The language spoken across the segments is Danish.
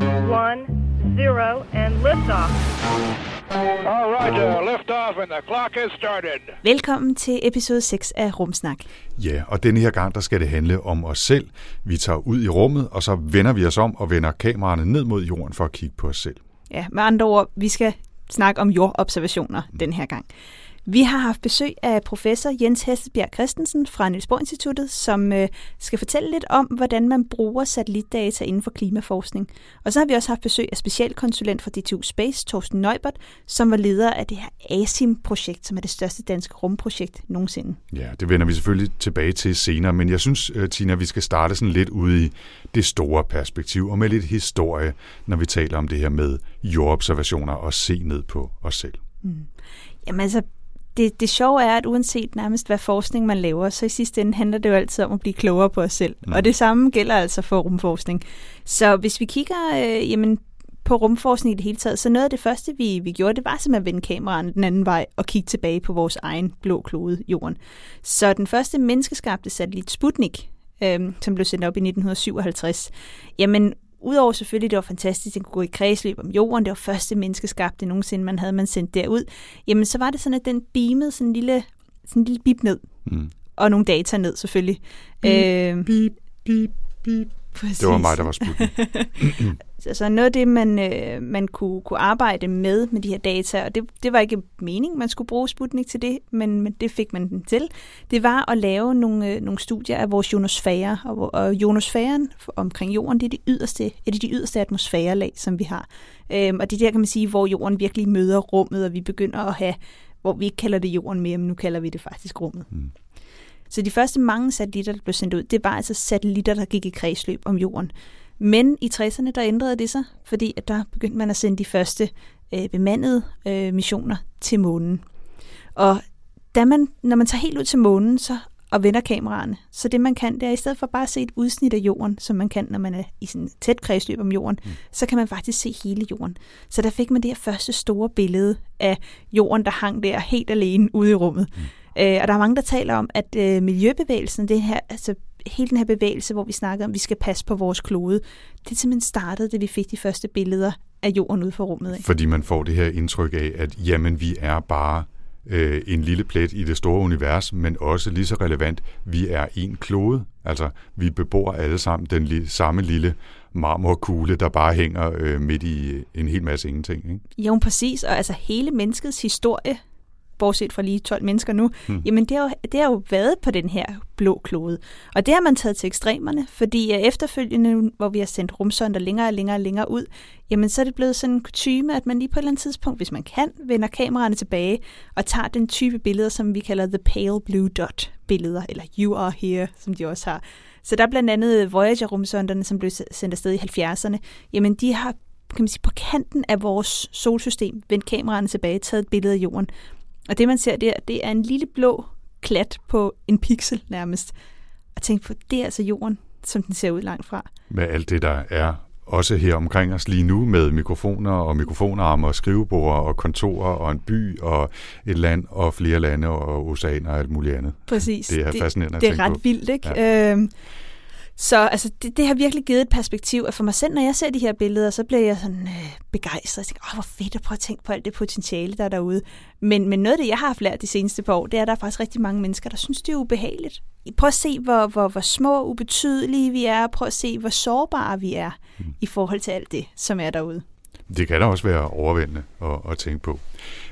One, zero, and liftoff. All right, uh, lift off and the clock has started. Velkommen til episode 6 af Rumsnak. Ja, og denne her gang, der skal det handle om os selv. Vi tager ud i rummet, og så vender vi os om og vender kameraerne ned mod jorden for at kigge på os selv. Ja, med andre ord, vi skal snakke om jordobservationer den her gang. Vi har haft besøg af professor Jens Hestebjerg Christensen fra Niels Bohr Instituttet, som øh, skal fortælle lidt om, hvordan man bruger satellitdata inden for klimaforskning. Og så har vi også haft besøg af specialkonsulent fra DTU Space, Torsten Neubert, som var leder af det her ASIM-projekt, som er det største danske rumprojekt nogensinde. Ja, det vender vi selvfølgelig tilbage til senere, men jeg synes, øh, Tina, vi skal starte sådan lidt ude i det store perspektiv og med lidt historie, når vi taler om det her med jordobservationer og se ned på os selv. Jamen altså, det, det sjove er, at uanset nærmest hvad forskning man laver, så i sidste ende handler det jo altid om at blive klogere på os selv. Mm. Og det samme gælder altså for rumforskning. Så hvis vi kigger øh, jamen, på rumforskning i det hele taget, så noget af det første, vi, vi gjorde, det var simpelthen at vende kameraerne den anden vej og kigge tilbage på vores egen blå klode, jorden. Så den første menneskeskabte satellit Sputnik, øh, som blev sendt op i 1957, jamen Udover selvfølgelig, det var fantastisk, at den kunne gå i kredsløb om jorden, det var første menneskeskabte nogensinde, man havde man sendt derud, jamen så var det sådan, at den beamede sådan en lille, sådan en lille bip ned, Mm. og nogle data ned selvfølgelig. Bip, øh, Bip, bip, bip. Præcis. Det var mig, der var Sputnik. Altså noget af det, man, øh, man kunne, kunne arbejde med, med de her data, og det, det var ikke meningen, man skulle bruge Sputnik til det, men, men det fik man den til, det var at lave nogle, øh, nogle studier af vores ionosfære, og, og ionosfæren omkring jorden, det er det yderste, et af de yderste atmosfærelag, som vi har. Øhm, og det er der, kan man sige, hvor jorden virkelig møder rummet, og vi begynder at have, hvor vi ikke kalder det jorden mere, men nu kalder vi det faktisk rummet. Mm. Så de første mange satellitter, der blev sendt ud, det var altså satellitter, der gik i kredsløb om jorden. Men i 60'erne, der ændrede det sig, fordi at der begyndte man at sende de første øh, bemandede øh, missioner til månen. Og da man, når man tager helt ud til månen så, og vender kameraerne, så det man kan, det er i stedet for bare at se et udsnit af jorden, som man kan, når man er i sådan et tæt kredsløb om jorden, mm. så kan man faktisk se hele jorden. Så der fik man det her første store billede af jorden, der hang der helt alene ude i rummet. Mm. Øh, og der er mange, der taler om, at øh, miljøbevægelsen, det her, altså hele den her bevægelse, hvor vi snakker om, at vi skal passe på vores klode, det simpelthen startede, da vi fik de første billeder af jorden ude for rummet. Ikke? Fordi man får det her indtryk af, at jamen, vi er bare øh, en lille plet i det store univers, men også lige så relevant, vi er en klode. Altså, vi bebor alle sammen den li- samme lille marmorkugle, der bare hænger øh, midt i en hel masse ingenting. Ikke? Jo, præcis. Og altså hele menneskets historie, bortset fra lige 12 mennesker nu, hmm. jamen det har, jo, det har jo været på den her blå klode. Og det har man taget til ekstremerne, fordi efterfølgende, hvor vi har sendt rumsonder længere og længere og længere ud, jamen så er det blevet sådan en kutume, at man lige på et eller andet tidspunkt, hvis man kan, vender kameraerne tilbage og tager den type billeder, som vi kalder the pale blue dot billeder, eller you are here, som de også har. Så der er blandt andet Voyager-rumsonderne, som blev sendt afsted i 70'erne, jamen de har kan man sige, på kanten af vores solsystem vendt kameraerne tilbage, taget et billede af jorden. Og det man ser der, det er en lille blå klat på en pixel nærmest. Og tænk på, det er altså jorden, som den ser ud langt fra. Med alt det, der er også her omkring os lige nu med mikrofoner og mikrofonarme og skrivebord og kontorer og en by og et land og flere lande og oceaner og alt muligt andet. Præcis. Det er fascinerende at Det er ret på. vildt, ikke? Ja. Øhm, så altså, det, det har virkelig givet et perspektiv, at for mig selv, når jeg ser de her billeder, så bliver jeg sådan øh, begejstret. Jeg tænker, åh, hvor fedt at prøve at tænke på alt det potentiale, der er derude. Men, men noget af det, jeg har haft lært de seneste par år, det er, at der er faktisk rigtig mange mennesker, der synes, det er ubehageligt. Prøv at se, hvor, hvor, hvor små og ubetydelige vi er. Prøv at se, hvor sårbare vi er mm. i forhold til alt det, som er derude. Det kan da også være overvældende at, at tænke på.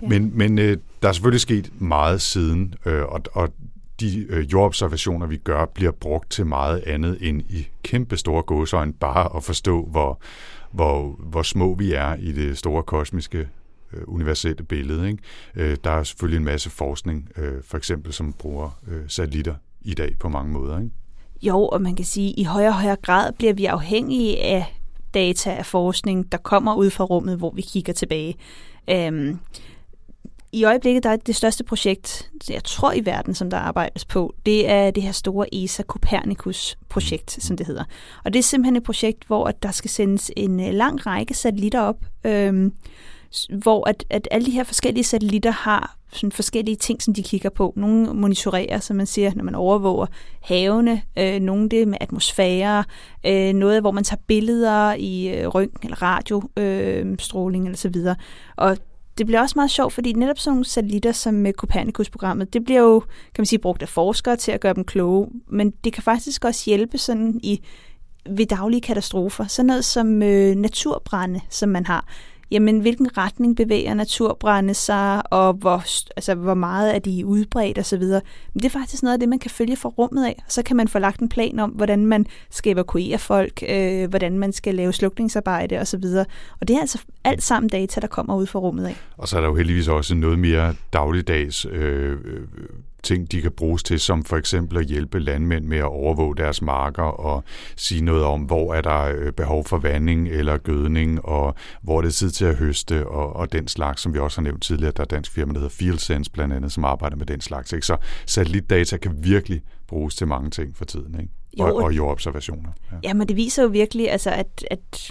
Ja. Men, men øh, der er selvfølgelig sket meget siden, øh, og, og de øh, jordobservationer, vi gør, bliver brugt til meget andet end i kæmpe store gåsøjne, bare at forstå, hvor, hvor, hvor små vi er i det store kosmiske øh, universelle billede. Ikke? Øh, der er selvfølgelig en masse forskning, øh, for eksempel som bruger øh, satellitter i dag på mange måder. Ikke? Jo, og man kan sige, at i højere og højere grad bliver vi afhængige af data af forskning, der kommer ud fra rummet, hvor vi kigger tilbage. Øhm, i øjeblikket der er det største projekt, jeg tror i verden, som der arbejdes på, det er det her store ESA Copernicus-projekt, som det hedder. Og det er simpelthen et projekt, hvor at der skal sendes en øh, lang række satellitter op, øhm, hvor at, at alle de her forskellige satellitter har sådan forskellige ting, som de kigger på. Nogle monitorerer, som man siger, når man overvåger havene, øh, nogle det med atmosfære, øh, noget, hvor man tager billeder i øh, røntgen eller radiostråling øh, eller så videre. Og det bliver også meget sjovt, fordi netop sådan nogle satellitter som med Copernicus-programmet, det bliver jo, kan man sige, brugt af forskere til at gøre dem kloge, men det kan faktisk også hjælpe sådan i ved daglige katastrofer. Sådan noget som øh, naturbrænde, som man har jamen hvilken retning bevæger naturbrænde sig, og hvor, altså, hvor meget er de udbredt osv. Men det er faktisk noget af det, man kan følge fra rummet af. Så kan man få lagt en plan om, hvordan man skal evakuere folk, øh, hvordan man skal lave slukningsarbejde osv. Og det er altså alt sammen data, der kommer ud fra rummet af. Og så er der jo heldigvis også noget mere dagligdags øh, øh ting, de kan bruges til, som for eksempel at hjælpe landmænd med at overvåge deres marker og sige noget om, hvor er der øh, behov for vanding eller gødning, og hvor er det tid til at høste, og, og den slags, som vi også har nævnt tidligere. Der er dansk firma, der hedder FieldSense blandt andet, som arbejder med den slags. Ikke? Så satellitdata kan virkelig bruges til mange ting for tiden, ikke? Jo, og, og jordobservationer. Ja. ja, men det viser jo virkelig, altså, at, at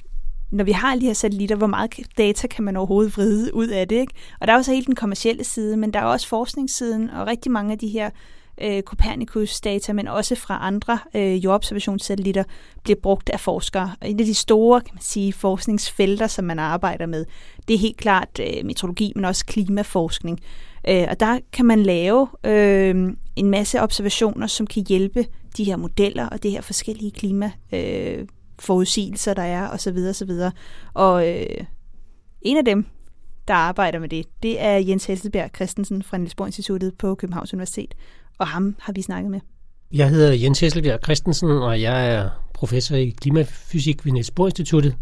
når vi har alle de her satellitter, hvor meget data kan man overhovedet vride ud af det? Ikke? Og der er også hele den kommercielle side, men der er også forskningssiden, og rigtig mange af de her øh, Copernicus-data, men også fra andre øh, jordobservationssatellitter, bliver brugt af forskere. Og en af de store kan man sige, forskningsfelter, som man arbejder med, det er helt klart øh, meteorologi, men også klimaforskning. Øh, og der kan man lave øh, en masse observationer, som kan hjælpe de her modeller og det her forskellige klima øh, forudsigelser, der er, og så videre, så videre. Og øh, en af dem, der arbejder med det, det er Jens Hesselberg Christensen fra Niels Bohr Instituttet på Københavns Universitet, og ham har vi snakket med. Jeg hedder Jens Hesselberg Christensen, og jeg er professor i klimafysik ved Niels Bohr Instituttet.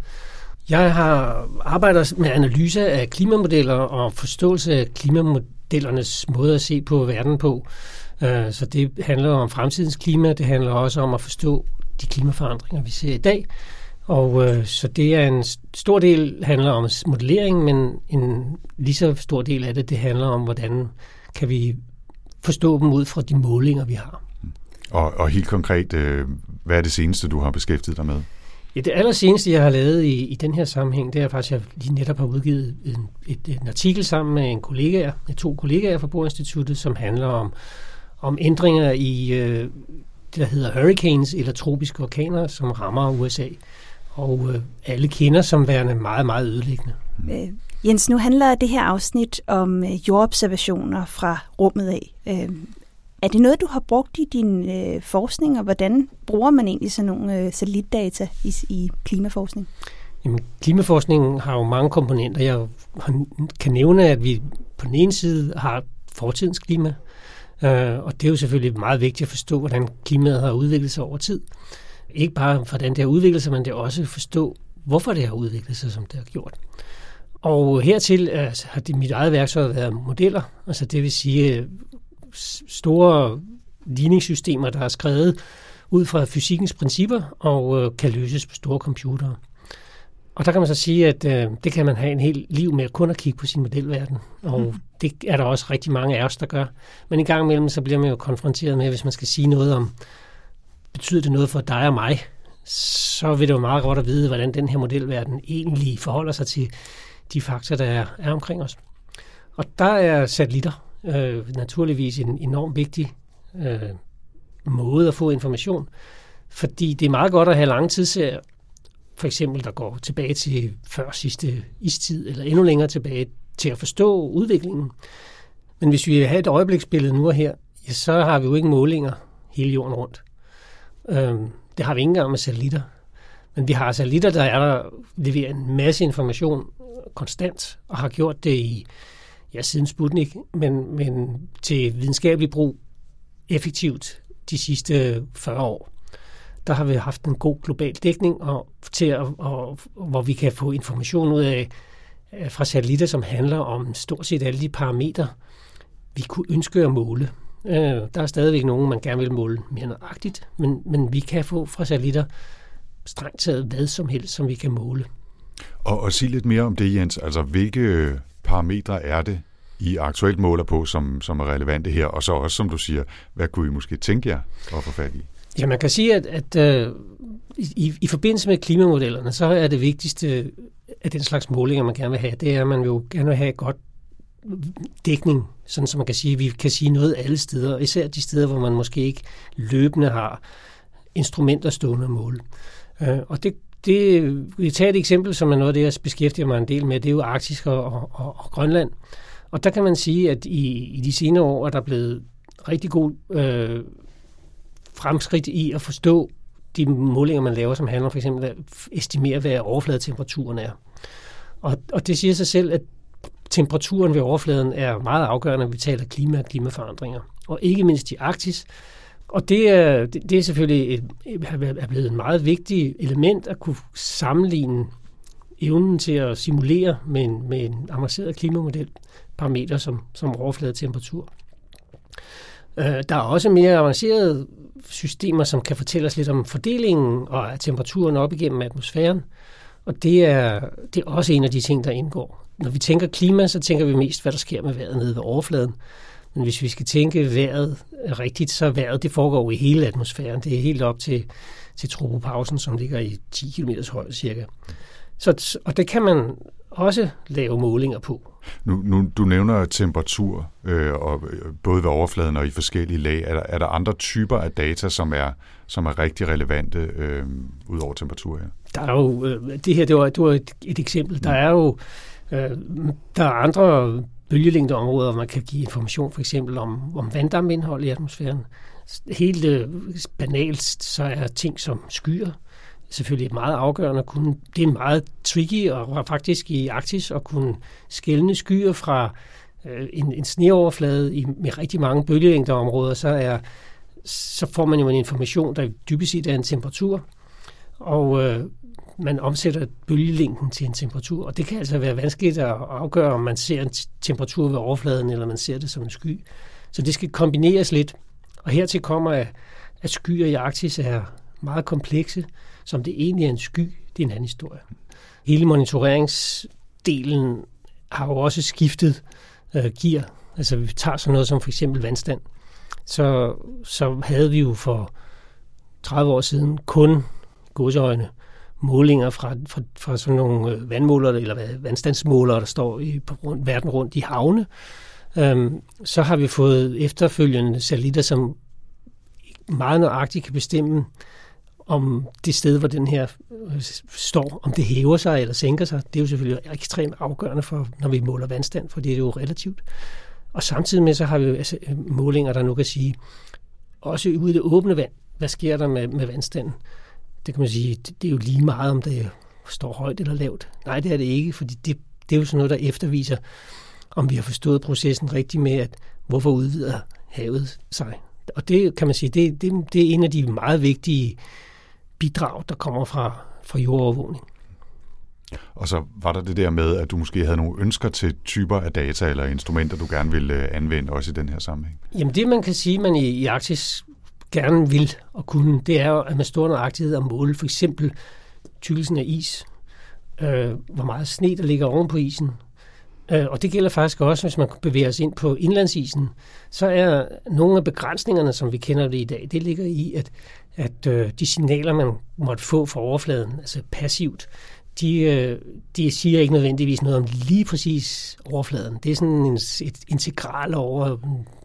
Jeg har arbejdet med analyse af klimamodeller og forståelse af klimamodellernes måde at se på verden på. Øh, så det handler om fremtidens klima, det handler også om at forstå de klimaforandringer, vi ser i dag. Og øh, så det er en stor del handler om modellering, men en lige så stor del af det, det handler om, hvordan kan vi forstå dem ud fra de målinger, vi har. Og, og helt konkret, øh, hvad er det seneste, du har beskæftiget dig med? Ja, det allerseneste, jeg har lavet i, i den her sammenhæng, det er faktisk, at jeg lige netop har udgivet en, et, en artikel sammen med en kollega, med to kollegaer fra Borinstituttet, som handler om, om ændringer i øh, der hedder hurricanes, eller tropiske orkaner, som rammer USA. Og øh, alle kender som værende meget, meget ødelæggende. Øh, Jens, nu handler det her afsnit om øh, jordobservationer fra rummet af. Øh, er det noget, du har brugt i din øh, forskning, og hvordan bruger man egentlig sådan nogle øh, satellitdata i, i klimaforskning? Jamen, klimaforskningen har jo mange komponenter. Jeg kan nævne, at vi på den ene side har fortidens klima, Øh, og det er jo selvfølgelig meget vigtigt at forstå, hvordan klimaet har udviklet sig over tid. Ikke bare hvordan det har udviklet sig, men det er også at forstå, hvorfor det har udviklet sig, som det har gjort. Og hertil altså, har det mit eget værktøj været modeller, altså det vil sige øh, store ligningssystemer, der er skrevet ud fra fysikkens principper og øh, kan løses på store computere. Og der kan man så sige, at øh, det kan man have en hel liv med kun at kigge på sin modelverden. Og mm. det er der også rigtig mange af os, der gør. Men en gang imellem, så bliver man jo konfronteret med, hvis man skal sige noget om, betyder det noget for dig og mig, så vil det jo meget godt at vide, hvordan den her modelverden egentlig forholder sig til de faktorer, der er, er omkring os. Og der er satellitter øh, naturligvis en enormt vigtig øh, måde at få information, fordi det er meget godt at have lange tidsserier, for eksempel, der går tilbage til før sidste istid, eller endnu længere tilbage, til at forstå udviklingen. Men hvis vi vil have et øjebliksbillede nu og her, ja, så har vi jo ikke målinger hele jorden rundt. Øhm, det har vi ikke engang med satellitter. Men vi har satellitter, der er der, leverer en masse information konstant, og har gjort det i, ja, siden Sputnik, men, men til videnskabelig brug effektivt de sidste 40 år der har vi haft en god global dækning, og til at, og, hvor vi kan få information ud af øh, fra satellitter, som handler om stort set alle de parametre, vi kunne ønske at måle. Øh, der er stadigvæk nogen, man gerne vil måle mere nøjagtigt, men, men vi kan få fra satellitter strengt taget hvad som helst, som vi kan måle. Og, og sig lidt mere om det, Jens. Altså, hvilke parametre er det, I aktuelt måler på, som, som er relevante her, og så også, som du siger, hvad kunne I måske tænke jer at få fat i? Ja, man kan sige, at, at øh, i, i forbindelse med klimamodellerne, så er det vigtigste af den slags målinger, man gerne vil have, det er, at man jo gerne vil have godt dækning, sådan som man kan sige, at vi kan sige noget alle steder, især de steder, hvor man måske ikke løbende har instrumenter stående at måle. Øh, og det, det, vi tager et eksempel, som er noget af det, jeg beskæftiger mig en del med, det er jo Arktis og, og, og Grønland. Og der kan man sige, at i, i de senere år er der blevet rigtig god øh, fremskridt i at forstå de målinger, man laver, som handler for eksempel at estimere, hvad overfladetemperaturen er. Og, og det siger sig selv, at temperaturen ved overfladen er meget afgørende, når vi taler klima og klimaforandringer. Og ikke mindst i Arktis. Og det er, det er selvfølgelig et, er blevet et meget vigtigt element at kunne sammenligne evnen til at simulere med en, med en avanceret klimamodel parametre som, som overfladetemperatur. Øh, der er også mere avancerede systemer, som kan fortælle os lidt om fordelingen og temperaturen op igennem atmosfæren. Og det er, det er også en af de ting, der indgår. Når vi tænker klima, så tænker vi mest, hvad der sker med vejret nede ved overfladen. Men hvis vi skal tænke vejret rigtigt, så vejret det foregår i hele atmosfæren. Det er helt op til, til tropopausen, som ligger i 10 km højde cirka. Så, og det kan man også lave målinger på. Nu, nu du nævner temperatur, øh, og øh, både ved overfladen og i forskellige lag. Er der, er der andre typer af data, som er, som er rigtig relevante øh, ud over temperatur her? Der er jo, øh, det her det var, det var et, et eksempel. Der er jo øh, der er andre bølgelængdeområder, hvor man kan give information for eksempel om, om vanddamindhold i atmosfæren. Helt øh, banalt, så er ting som skyer, selvfølgelig meget afgørende at kunne. Det er meget tricky og faktisk i Arktis at kunne skælne skyer fra øh, en, en sneoverflade i, med rigtig mange bølgelængdeområder, så, er, så får man jo en information, der dybest set er en temperatur, og øh, man omsætter bølgelængden til en temperatur, og det kan altså være vanskeligt at afgøre, om man ser en temperatur ved overfladen, eller man ser det som en sky. Så det skal kombineres lidt, og hertil kommer, at, at skyer i Arktis er meget komplekse, som det egentlig er en sky, det er en anden historie. Hele monitoreringsdelen har jo også skiftet øh, gear. Altså vi tager sådan noget som for eksempel vandstand. Så, så havde vi jo for 30 år siden kun godsøjne målinger fra, fra, fra sådan nogle øh, vandmålere eller vandstandsmålere, der står i, på rundt, verden rundt i havne. Øhm, så har vi fået efterfølgende satellitter, som meget nøjagtigt kan bestemme, om det sted, hvor den her øh, står, om det hæver sig eller sænker sig, det er jo selvfølgelig ekstremt afgørende for, når vi måler vandstand, for det er jo relativt. Og samtidig med, så har vi jo altså, øh, målinger, der nu kan sige, også ude i det åbne vand, hvad sker der med, med vandstanden? Det kan man sige, det, det er jo lige meget, om det står højt eller lavt. Nej, det er det ikke, fordi det, det er jo sådan noget, der efterviser, om vi har forstået processen rigtigt med, at hvorfor udvider havet sig. Og det kan man sige, det, det, det er en af de meget vigtige bidrag, der kommer fra, fra jordovervågning. Og så var der det der med, at du måske havde nogle ønsker til typer af data eller instrumenter, du gerne ville øh, anvende også i den her sammenhæng. Jamen det, man kan sige, man i, i Arktis gerne vil og kunne, det er jo, at man står nøjagtighed at måle for eksempel tykkelsen af is, øh, hvor meget sne, der ligger oven på isen. Øh, og det gælder faktisk også, hvis man bevæger os ind på indlandsisen, så er nogle af begrænsningerne, som vi kender det i dag, det ligger i, at at øh, de signaler, man måtte få fra overfladen, altså passivt, de, øh, de siger ikke nødvendigvis noget om lige præcis overfladen. Det er sådan en, et integral over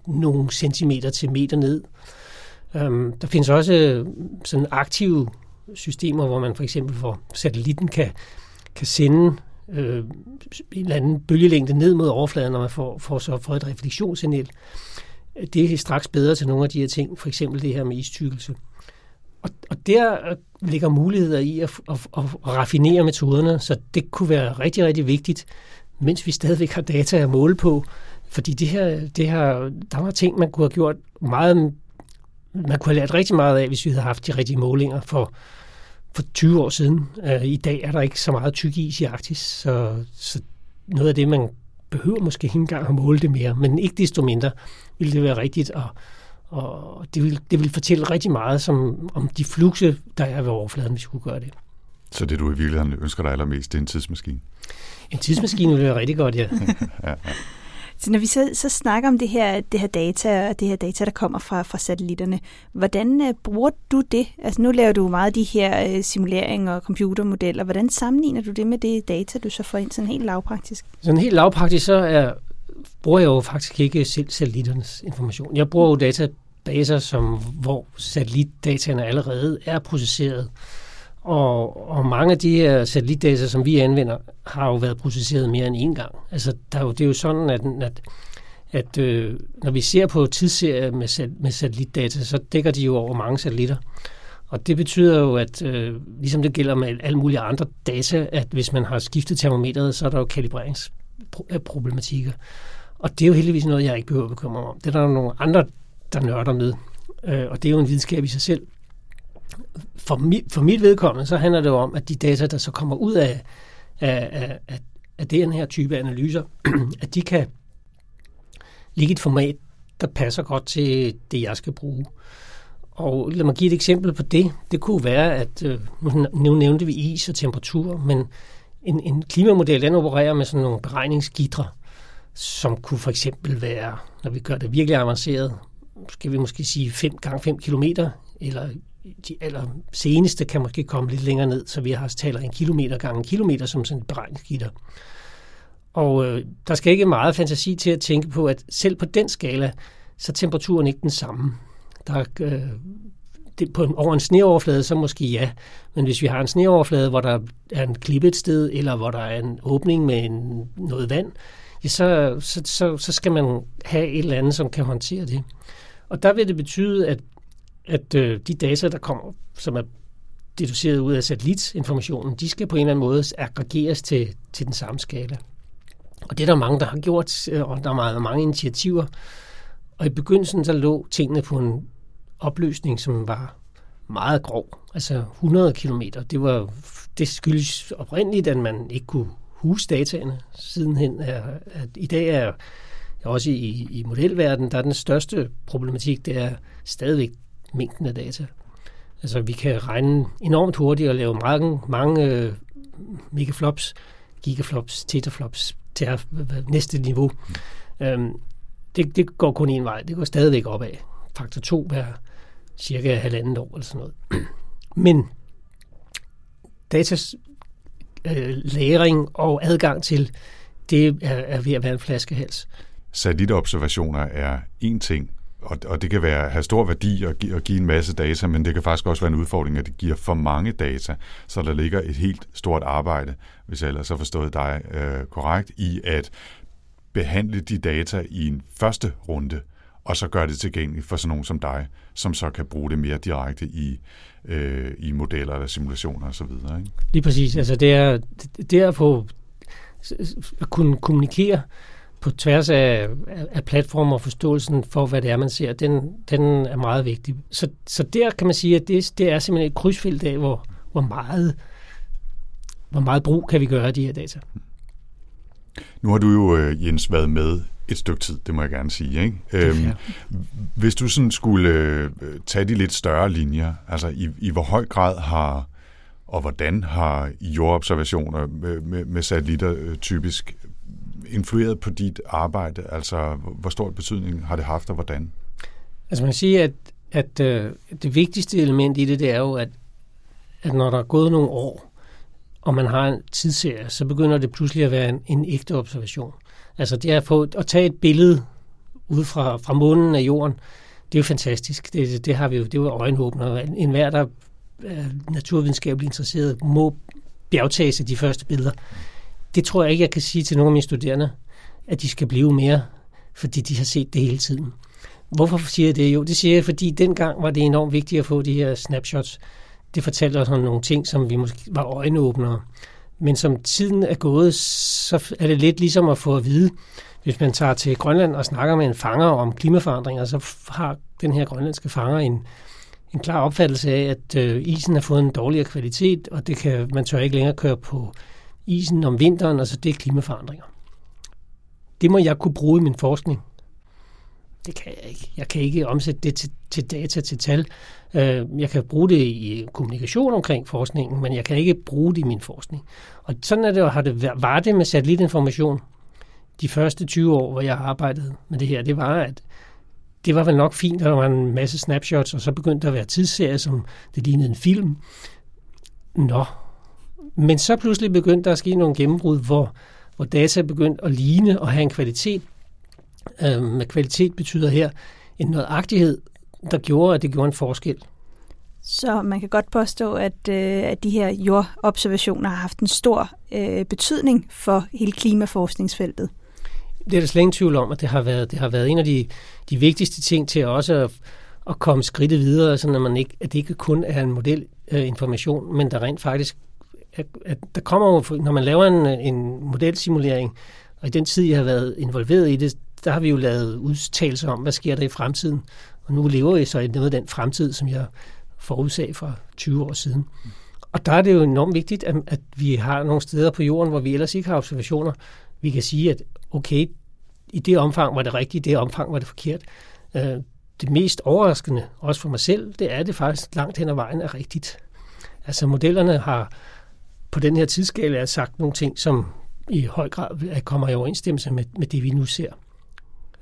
nogle centimeter til meter ned. Øhm, der findes også øh, sådan aktive systemer, hvor man for eksempel for satellitten kan, kan sende øh, en eller anden bølgelængde ned mod overfladen, når man får, får så får et refleksionssignal. Det er straks bedre til nogle af de her ting, for eksempel det her med istykkelse. Og, og der øh, ligger muligheder i at, at, at, raffinere metoderne, så det kunne være rigtig, rigtig vigtigt, mens vi stadigvæk har data at måle på. Fordi det her, det her, der var ting, man kunne have gjort meget, man kunne have lært rigtig meget af, hvis vi havde haft de rigtige målinger for, for 20 år siden. Øh, I dag er der ikke så meget tyk is i Arktis, så, så noget af det, man behøver måske ikke engang at måle det mere, men ikke desto mindre ville det være rigtigt at og det vil, det vil fortælle rigtig meget som, om de flukse, der er ved overfladen, hvis vi skulle gøre det. Så det, du i virkeligheden ønsker dig allermest, det er en tidsmaskine? En tidsmaskine vil være rigtig godt, ja. ja, ja. Så når vi så, så snakker om det her, det her data, og det her data, der kommer fra, fra satellitterne, hvordan uh, bruger du det? Altså nu laver du meget de her uh, simuleringer og computermodeller. Hvordan sammenligner du det med det data, du så får ind sådan helt lavpraktisk? Sådan helt lavpraktisk, så er, bruger jeg jo faktisk ikke selv satellitternes information. Jeg bruger jo data, som, hvor satellitdataene allerede er processeret. Og, og mange af de her satellitdata, som vi anvender, har jo været processeret mere end én gang. Altså, der er jo, det er jo sådan, at, at, at øh, når vi ser på tidsserier med, med satellitdata, så dækker de jo over mange satellitter. Og det betyder jo, at øh, ligesom det gælder med alle mulige andre data, at hvis man har skiftet termometeret, så er der jo kalibreringsproblematikker. Og det er jo heldigvis noget, jeg ikke behøver at bekymre mig om. Det er der nogle andre, der nørder med. Øh, og det er jo en videnskab i sig selv for, mi, for mit vedkommende, så handler det jo om, at de data, der så kommer ud af, af, af, af, den her type analyser, at de kan ligge i et format, der passer godt til det, jeg skal bruge. Og lad mig give et eksempel på det. Det kunne være, at øh, nu nævnte vi is og temperatur, men en, en klimamodel, den opererer med sådan nogle beregningsgitre, som kunne for eksempel være, når vi gør det virkelig avanceret, skal vi måske sige 5 gange 5 km, eller de aller seneste kan måske komme lidt længere ned, så vi har taler en kilometer gange en kilometer som sådan et beregningsgitter. Og øh, der skal ikke meget fantasi til at tænke på, at selv på den skala, så er temperaturen ikke den samme. Der, øh, det, på en, over en sneoverflade, så måske ja. Men hvis vi har en sneoverflade, hvor der er en klippe et sted, eller hvor der er en åbning med en, noget vand, ja, så, så, så, så skal man have et eller andet, som kan håndtere det. Og der vil det betyde, at at øh, de data, der kommer, som er deduceret ud af satellitinformationen, de skal på en eller anden måde aggregeres til, til den samme skala. Og det er der mange, der har gjort, øh, og der er meget, mange initiativer. Og i begyndelsen så lå tingene på en opløsning, som var meget grov, altså 100 km. Det, var, det skyldes oprindeligt, at man ikke kunne huse dataene. Sidenhen er, at i dag er også i, i modelverdenen, der er den største problematik, det er stadigvæk mængden af data. Altså vi kan regne enormt hurtigt og lave mange, mange øh, megaflops, gigaflops, tetaflops til næste niveau. Mm. Øhm, det, det går kun en vej. Det går stadigvæk opad. Faktor 2 hver cirka halvandet år eller sådan noget. Men datas øh, læring og adgang til, det er, er ved at være en flaskehals. Satellitobservationer er en ting, og, og det kan være have stor værdi at give, at give en masse data, men det kan faktisk også være en udfordring, at det giver for mange data, så der ligger et helt stort arbejde, hvis jeg ellers har forstået dig øh, korrekt, i at behandle de data i en første runde, og så gøre det tilgængeligt for sådan nogen som dig, som så kan bruge det mere direkte i, øh, i modeller eller simulationer osv. Ikke? Lige præcis. Altså det er, det er på at kunne kommunikere på tværs af, af platformer og forståelsen for, hvad det er, man ser, den, den er meget vigtig. Så, så der kan man sige, at det, det er simpelthen et krydsfelt af, hvor, hvor, meget, hvor meget brug kan vi gøre af de her data. Nu har du jo, øh, Jens, været med et stykke tid, det må jeg gerne sige. Ikke? Øhm, hvis du sådan skulle øh, tage de lidt større linjer, altså i, i hvor høj grad har og hvordan har jordobservationer med, med, med satellitter øh, typisk influeret på dit arbejde? Altså, hvor stor betydning har det haft, og hvordan? Altså man kan sige, at, at øh, det vigtigste element i det, det er jo, at, at når der er gået nogle år, og man har en tidsserie, så begynder det pludselig at være en, en ægte observation. Altså det er at, få, at tage et billede ud fra, fra månen af jorden, det er jo fantastisk. Det, det har vi jo, det er jo øjenåbner. En hver, der er naturvidenskabeligt interesseret, må bjergtage sig de første billeder det tror jeg ikke, jeg kan sige til nogle af mine studerende, at de skal blive mere, fordi de har set det hele tiden. Hvorfor siger jeg det? Jo, det siger jeg, fordi dengang var det enormt vigtigt at få de her snapshots. Det fortalte os om nogle ting, som vi måske var øjenåbnere. Men som tiden er gået, så er det lidt ligesom at få at vide, hvis man tager til Grønland og snakker med en fanger om klimaforandringer, så har den her grønlandske fanger en, en klar opfattelse af, at øh, isen har fået en dårligere kvalitet, og det kan man tør ikke længere køre på isen om vinteren, og altså det er klimaforandringer. Det må jeg kunne bruge i min forskning. Det kan jeg ikke. Jeg kan ikke omsætte det til, til data, til tal. Øh, jeg kan bruge det i kommunikation omkring forskningen, men jeg kan ikke bruge det i min forskning. Og sådan er det, og har det, var det med satellitinformation de første 20 år, hvor jeg arbejdede med det her, det var, at det var vel nok fint, at der var en masse snapshots, og så begyndte der at være tidsserier, som det lignede en film. Nå. Men så pludselig begyndte der at ske nogle gennembrud, hvor, hvor data begyndte at ligne og have en kvalitet. Øh, med kvalitet betyder her en nødagtighed, der gjorde, at det gjorde en forskel. Så man kan godt påstå, at, øh, at de her jordobservationer har haft en stor øh, betydning for hele klimaforskningsfeltet. Det er der slet ingen tvivl om, at det har været, det har været en af de, de vigtigste ting til også at, at komme skridtet videre, så når man ikke, at det ikke kun er en modelinformation, øh, men der rent faktisk, at, at der kommer når man laver en, en modelsimulering, og i den tid, jeg har været involveret i det, der har vi jo lavet udtalelser om, hvad sker der i fremtiden. Og nu lever jeg så i noget af den fremtid, som jeg forudsag for 20 år siden. Og der er det jo enormt vigtigt, at, at vi har nogle steder på jorden, hvor vi ellers ikke har observationer. Vi kan sige, at okay, i det omfang var det rigtigt, i det omfang var det forkert. Øh, det mest overraskende, også for mig selv, det er, at det faktisk langt hen ad vejen er rigtigt. Altså modellerne har på den her tidsskala sagt nogle ting, som i høj grad kommer i overensstemmelse med, med det, vi nu ser.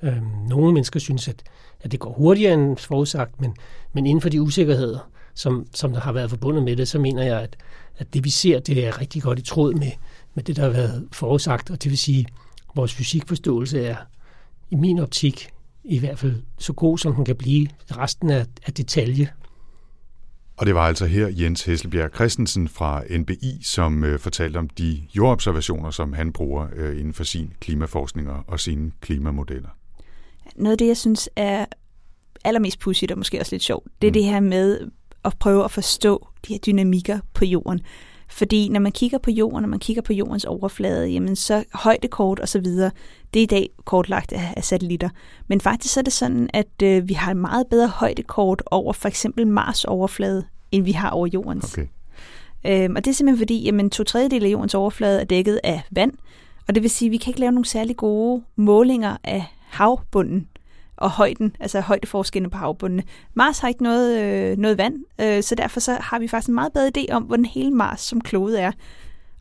Øhm, nogle mennesker synes, at, at det går hurtigere end forudsagt, men, men inden for de usikkerheder, som, som der har været forbundet med det, så mener jeg, at, at det vi ser, det er rigtig godt i tråd med, med det, der har været forudsagt, og det vil sige, at vores fysikforståelse er i min optik i hvert fald så god, som den kan blive. Resten er, er detalje. Og det var altså her Jens Hesselbjerg Christensen fra NBI, som øh, fortalte om de jordobservationer, som han bruger øh, inden for sin klimaforskning og sine klimamodeller. Noget af det, jeg synes er allermest pudsigt og måske også lidt sjovt, det er mm. det her med at prøve at forstå de her dynamikker på jorden. Fordi når man kigger på jorden, når man kigger på jordens overflade, jamen så højdekort og så videre, det er i dag kortlagt af, af satellitter. Men faktisk så er det sådan, at øh, vi har et meget bedre højdekort over for eksempel Mars overflade, end vi har over jordens. Okay. Øhm, og det er simpelthen fordi, jamen to tredjedel af jordens overflade er dækket af vand, og det vil sige, at vi kan ikke lave nogle særlig gode målinger af havbunden og højden, altså højdeforskellene på havbundene. Mars har ikke noget, øh, noget vand, øh, så derfor så har vi faktisk en meget bedre idé om, hvordan hele Mars som klode er.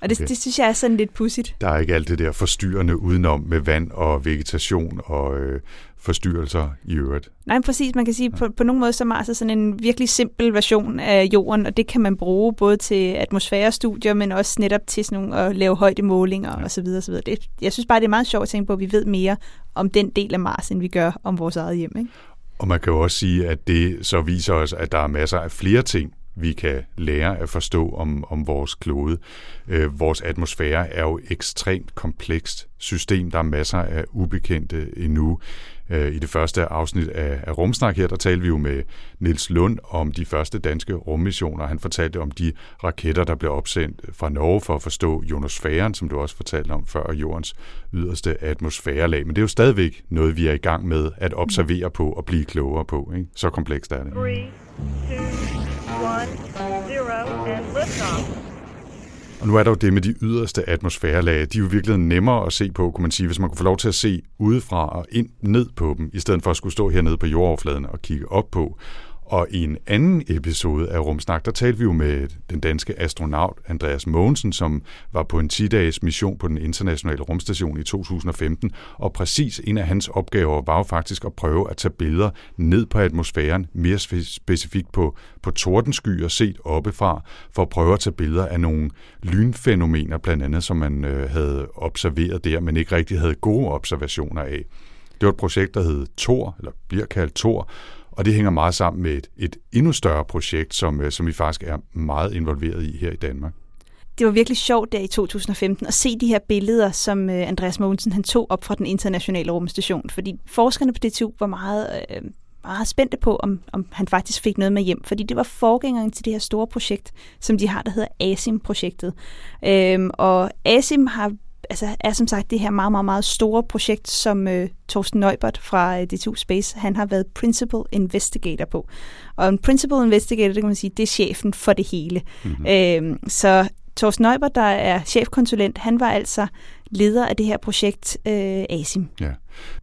Og det, okay. det synes jeg er sådan lidt pudsigt. Der er ikke alt det der forstyrrende udenom med vand og vegetation og øh, forstyrrelser i øvrigt. Nej, præcis. Man kan sige, ja. på, på nogle måder så er Mars sådan en virkelig simpel version af jorden, og det kan man bruge både til atmosfærestudier, men også netop til sådan nogle at lave højdemålinger ja. osv. osv. Det, jeg synes bare, det er meget sjovt at tænke på, at vi ved mere om den del af Mars, end vi gør om vores eget hjem. Ikke? Og man kan jo også sige, at det så viser os, at der er masser af flere ting, vi kan lære at forstå om, om vores klode. Øh, vores atmosfære er jo ekstremt komplekst system. Der er masser af ubekendte endnu. Øh, I det første afsnit af, af Rumsnak her, der talte vi jo med Nils Lund om de første danske rummissioner. Han fortalte om de raketter, der blev opsendt fra Norge for at forstå jonosfæren, som du også fortalte om før, jordens yderste atmosfærelag. Men det er jo stadigvæk noget, vi er i gang med at observere på og blive klogere på. Ikke? Så komplekst er det. Three, two, one, zero, and liftoff. Og nu er der jo det med de yderste atmosfærelag. De er jo virkelig nemmere at se på, kunne man sige, hvis man kunne få lov til at se udefra og ind ned på dem, i stedet for at skulle stå hernede på jordoverfladen og kigge op på. Og i en anden episode af Rumsnak, der talte vi jo med den danske astronaut Andreas Mogensen, som var på en 10-dages mission på den internationale rumstation i 2015. Og præcis en af hans opgaver var jo faktisk at prøve at tage billeder ned på atmosfæren, mere specifikt på, på tordenskyer set oppefra, for at prøve at tage billeder af nogle lynfænomener, blandt andet, som man øh, havde observeret der, men ikke rigtig havde gode observationer af. Det var et projekt, der hed Tor, eller bliver kaldt Tor, og det hænger meget sammen med et, et endnu større projekt, som, øh, som vi faktisk er meget involveret i her i Danmark. Det var virkelig sjovt der i 2015 at se de her billeder, som øh, Andreas Mogensen han tog op fra den internationale rumstation. Fordi forskerne på DTU var meget, øh, meget spændte på, om, om han faktisk fik noget med hjem. Fordi det var forgængeren til det her store projekt, som de har, der hedder ASIM-projektet. Øhm, og ASIM har altså, er som sagt det her meget, meget, meget store projekt, som øh, Torsten Neubert fra øh, DTU Space, han har været principal investigator på. Og en principal investigator, det kan man sige, det er chefen for det hele. Mm-hmm. Øhm, så Torsten Neubert, der er chefkonsulent, han var altså leder af det her projekt øh, ASIM. Ja.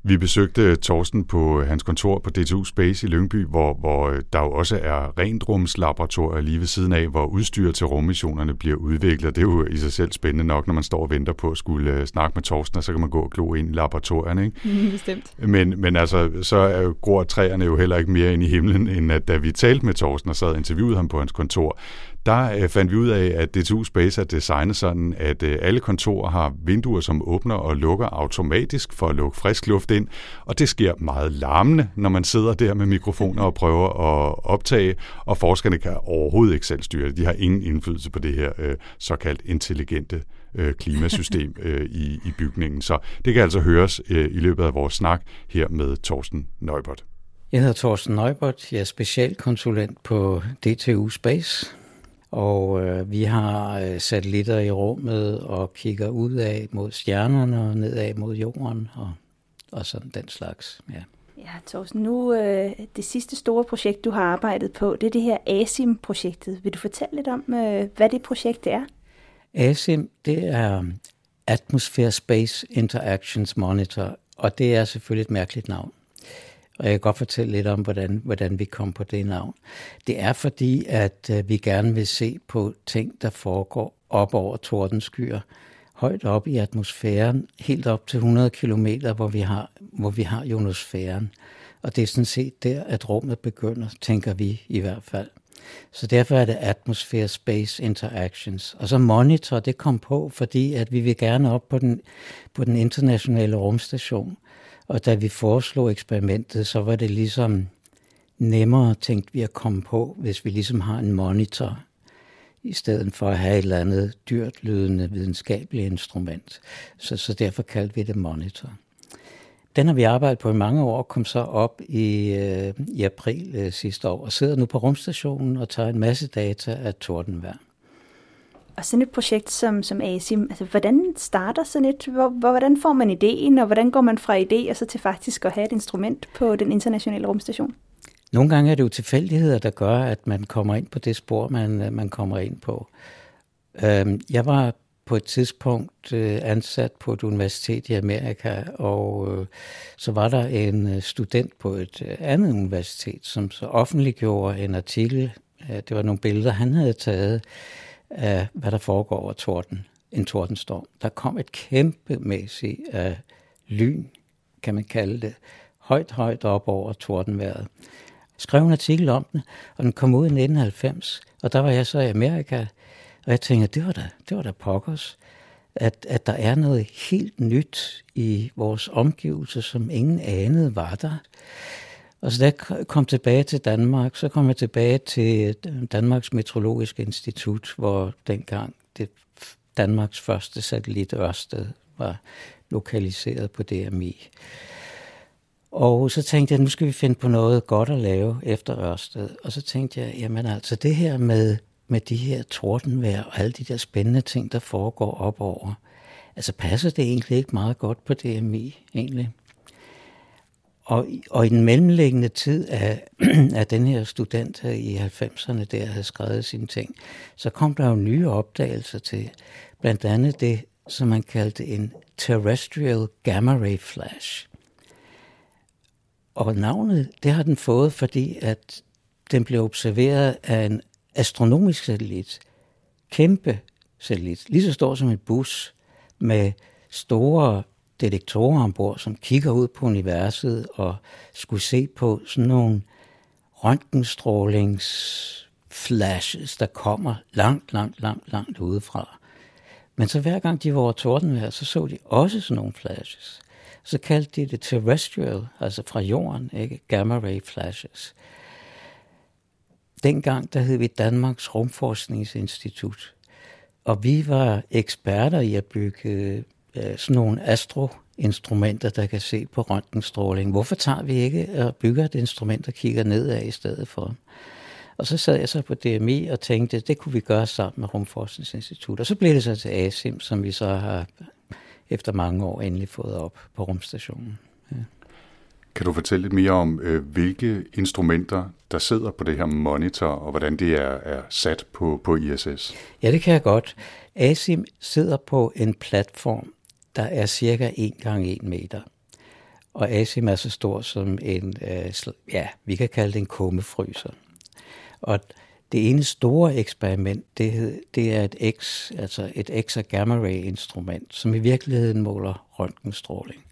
Vi besøgte Torsten på hans kontor på DTU Space i Lyngby, hvor, hvor der jo også er rentrumslaboratorier lige ved siden af, hvor udstyr til rummissionerne bliver udviklet. Det er jo i sig selv spændende nok, når man står og venter på at skulle øh, snakke med Torsten, og så kan man gå og glo ind i laboratorierne. Ikke? Mm, bestemt. Men, men altså, så er jo, gror træerne jo heller ikke mere ind i himlen, end at da vi talte med Torsten og sad og interviewede ham på hans kontor, der øh, fandt vi ud af, at DTU Space er designet sådan, at øh, alle kontorer har vinduer, som åbner og lukker automatisk for at lukke frisk luft ind, og det sker meget larmende, når man sidder der med mikrofoner og prøver at optage, og forskerne kan overhovedet ikke selv styre det. De har ingen indflydelse på det her øh, såkaldt intelligente øh, klimasystem øh, i, i bygningen. Så det kan altså høres øh, i løbet af vores snak her med Torsten Neubert. Jeg hedder Torsten Neubert, jeg er specialkonsulent på DTU Space, og øh, vi har øh, satellitter i rummet og kigger ud af mod stjernerne og nedad mod jorden og, og sådan den slags. Ja. Ja, Thorsten, nu øh, det sidste store projekt, du har arbejdet på, det er det her ASIM-projektet. Vil du fortælle lidt om, øh, hvad det projekt er? ASIM, det er Atmosphere Space Interactions Monitor, og det er selvfølgelig et mærkeligt navn. Og jeg kan godt fortælle lidt om, hvordan, hvordan vi kom på det navn. Det er fordi, at øh, vi gerne vil se på ting, der foregår op over tordenskyer, højt op i atmosfæren, helt op til 100 km, hvor vi har, hvor vi har ionosfæren. Og det er sådan set der, at rummet begynder, tænker vi i hvert fald. Så derfor er det Atmosphere Space Interactions. Og så Monitor, det kom på, fordi at vi vil gerne op på den, på den internationale rumstation. Og da vi foreslog eksperimentet, så var det ligesom nemmere, tænkte vi, at komme på, hvis vi ligesom har en monitor, i stedet for at have et eller andet dyrt lydende videnskabeligt instrument. Så, så derfor kaldte vi det monitor. Den har vi arbejdet på i mange år, kom så op i, øh, i april øh, sidste år, og sidder nu på rumstationen og tager en masse data af tordenvejr. Og sådan et projekt som, som ASIM, altså hvordan starter sådan et, hvor, hvordan får man ideen, og hvordan går man fra idé og så til faktisk at have et instrument på den internationale rumstation? Nogle gange er det jo tilfældigheder, der gør, at man kommer ind på det spor, man, man kommer ind på. Øhm, jeg var på et tidspunkt øh, ansat på et universitet i Amerika, og øh, så var der en øh, student på et andet universitet, som så offentliggjorde en artikel. Det var nogle billeder, han havde taget af, hvad der foregår over torden, en tordenstorm. Der kom et kæmpemæssigt uh, lyn, kan man kalde det, højt, højt op over tordenværet. Jeg skrev en artikel om den, og den kom ud i 1990, og der var jeg så i Amerika, og jeg tænkte, det var da, det var da pokkers, at, at der er noget helt nyt i vores omgivelser, som ingen anede var der. Og så da jeg kom tilbage til Danmark, så kom jeg tilbage til øh, Danmarks Meteorologiske Institut, hvor dengang det Danmarks første satellit Ørsted var lokaliseret på DMI. Og så tænkte jeg, at nu skal vi finde på noget godt at lave efter Ørsted. Og så tænkte jeg, jamen altså det her med, med de her tordenvejr og alle de der spændende ting, der foregår op over, altså passer det egentlig ikke meget godt på DMI egentlig? Og, og i den mellemliggende tid af, af den her student her i 90'erne, der havde skrevet sine ting, så kom der jo nye opdagelser til. Blandt andet det, som man kaldte en terrestrial gamma ray flash. Og navnet, det har den fået, fordi at den blev observeret af en astronomisk satellit. Kæmpe satellit, lige så stor som en bus, med store detektorer ombord, som kigger ud på universet og skulle se på sådan nogle røntgenstrålingsflashes, der kommer langt, langt, langt, langt udefra. Men så hver gang de var over tordenvejr, så så de også sådan nogle flashes. Så kaldte de det terrestrial, altså fra jorden, ikke? Gamma ray flashes. Dengang, der hed vi Danmarks Rumforskningsinstitut. Og vi var eksperter i at bygge øh, sådan nogle astroinstrumenter, der kan se på røntgenstråling. Hvorfor tager vi ikke og bygger et instrument, der kigger nedad i stedet for? Og så sad jeg så på DMI og tænkte, det kunne vi gøre sammen med Rumforskningsinstitut. Og så blev det så til ASIM, som vi så har efter mange år endelig fået op på rumstationen. Ja. Kan du fortælle lidt mere om, øh, hvilke instrumenter, der sidder på det her monitor, og hvordan det er, er sat på, på ISS? Ja, det kan jeg godt. ASIM sidder på en platform, der er cirka 1 gange 1 meter. og ASIM er så stor som en, øh, ja, vi kan kalde det en kummefryser. Og det ene store eksperiment, det, hed, det er et X, altså et X- og gamma-ray instrument, som i virkeligheden måler røntgenstråling.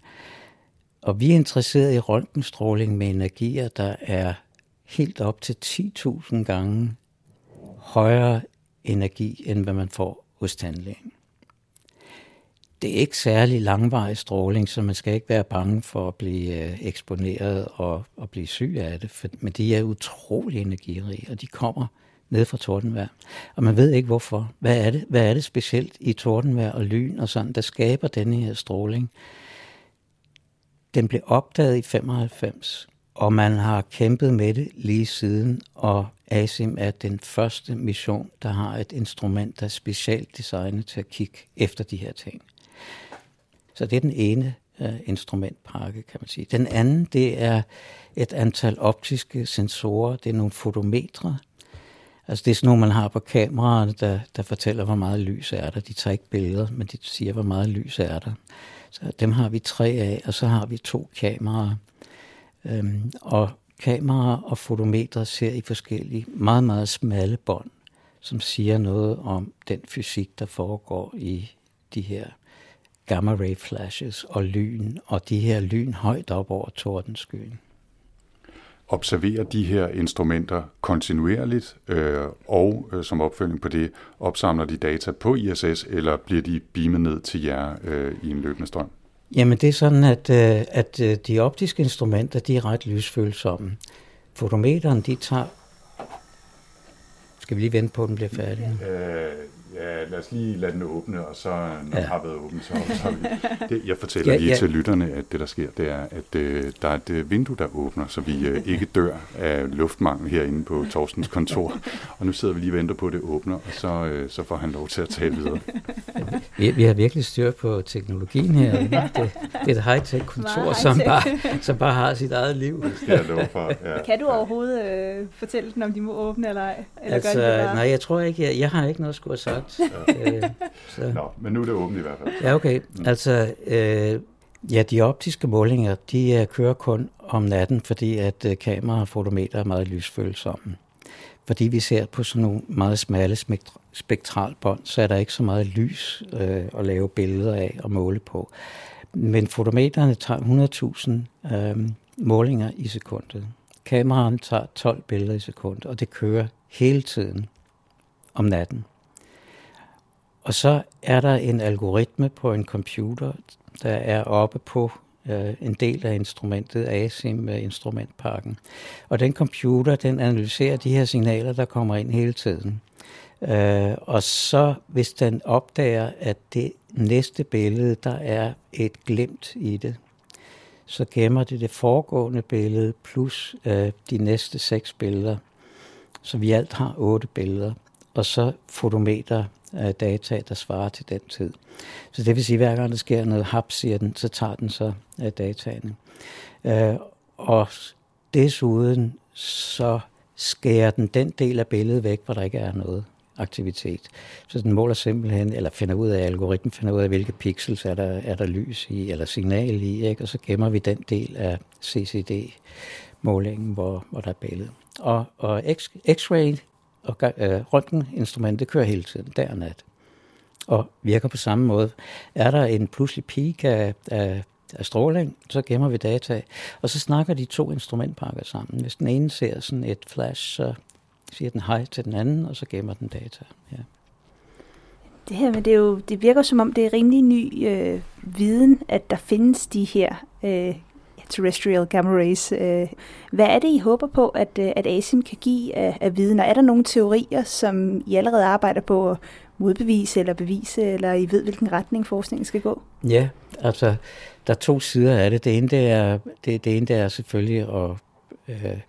Og vi er interesseret i røntgenstråling med energier, der er helt op til 10.000 gange højere energi, end hvad man får hos tandlægen. Det er ikke særlig langvarig stråling, så man skal ikke være bange for at blive øh, eksponeret og, og blive syg af det, for, men de er utrolig energirige, og de kommer ned fra tordenvejr. Og man ved ikke hvorfor. Hvad er det, hvad er det specielt i tordenvejr og lyn og sådan, der skaber denne her stråling? Den blev opdaget i 95, og man har kæmpet med det lige siden, og ASIM er den første mission, der har et instrument, der er specielt designet til at kigge efter de her ting. Så det er den ene øh, instrumentpakke, kan man sige. Den anden, det er et antal optiske sensorer. Det er nogle fotometre. Altså det er sådan nogle, man har på kameraerne, der, der fortæller, hvor meget lys er der. De tager ikke billeder, men de siger, hvor meget lys er der. Så dem har vi tre af, og så har vi to kameraer. Øhm, og kameraer og fotometre ser i forskellige, meget, meget smalle bånd, som siger noget om den fysik, der foregår i de her gamma ray flashes og lyn, og de her lyn højt op over tordenskyen. Observerer de her instrumenter kontinuerligt, øh, og øh, som opfølging på det, opsamler de data på ISS, eller bliver de beamet ned til jer øh, i en løbende strøm? Jamen det er sådan, at, øh, at øh, de optiske instrumenter, de er ret lysfølsomme. Fotometeren, de tager... Skal vi lige vente på, at den bliver færdig? Øh, Ja, lad os lige lade den åbne, og så, når ja. den har været åben, så, så vi... Det, jeg fortæller ja, lige ja. til lytterne, at det, der sker, det er, at øh, der er et øh, vindue, der åbner, så vi øh, ikke dør af luftmangel herinde på Torstens kontor. Og nu sidder vi lige og venter på, at det åbner, og så, øh, så får han lov til at tale videre. Vi, vi har virkelig styr på teknologien her. Det, det er et high-tech kontor, high som, bare, som bare har sit eget liv. Det skal jeg love for. Ja. Kan du overhovedet øh, fortælle dem, om de må åbne eller ej? Eller altså, gør de nej, jeg tror ikke, jeg, jeg har ikke noget at skulle have sagt. Ja. Øh, så. Nå, men nu er det åbent i hvert fald. Ja, okay. Mm. Altså, øh, ja, de optiske målinger, de uh, kører kun om natten, fordi at uh, kamera og fotometer er meget lysfølsomme. Fordi vi ser på sådan nogle meget smalle spektralbånd, så er der ikke så meget lys øh, at lave billeder af og måle på. Men fotometerne tager 100.000 øh, målinger i sekundet. Kameraerne tager 12 billeder i sekundet, og det kører hele tiden om natten. Og så er der en algoritme på en computer, der er oppe på øh, en del af instrumentet, ASIM-instrumentparken. Og den computer, den analyserer de her signaler, der kommer ind hele tiden. Øh, og så, hvis den opdager, at det næste billede, der er et glemt i det, så gemmer det det foregående billede plus øh, de næste seks billeder. Så vi alt har otte billeder. Og så fotometer af data, der svarer til den tid. Så det vil sige, at hver gang der sker noget hap, siger den, så tager den så af dataene. Øh, og desuden så skærer den den del af billedet væk, hvor der ikke er noget aktivitet. Så den måler simpelthen, eller finder ud af, algoritmen finder ud af, hvilke pixels er der, er der lys i, eller signal i, ikke? og så gemmer vi den del af CCD-målingen, hvor, hvor der er billede. Og, og X-ray og øh, røntgeninstrumentet kører hele tiden, dag og nat. Og virker på samme måde. Er der en pludselig peak af, af, af stråling, så gemmer vi data. Og så snakker de to instrumentpakker sammen. Hvis den ene ser sådan et flash, så siger den hej til den anden, og så gemmer den data. Ja. Det her med det, er jo, det virker som om, det er rimelig ny øh, viden, at der findes de her øh, terrestrial gamma rays. Øh, hvad er det, I håber på, at, øh, at ASIM kan give af, af viden? Og er der nogle teorier, som I allerede arbejder på at modbevise eller bevise, eller I ved, hvilken retning forskningen skal gå? Ja, altså, der er to sider af det. Det ene, det er, det, det ene, det er selvfølgelig at øh,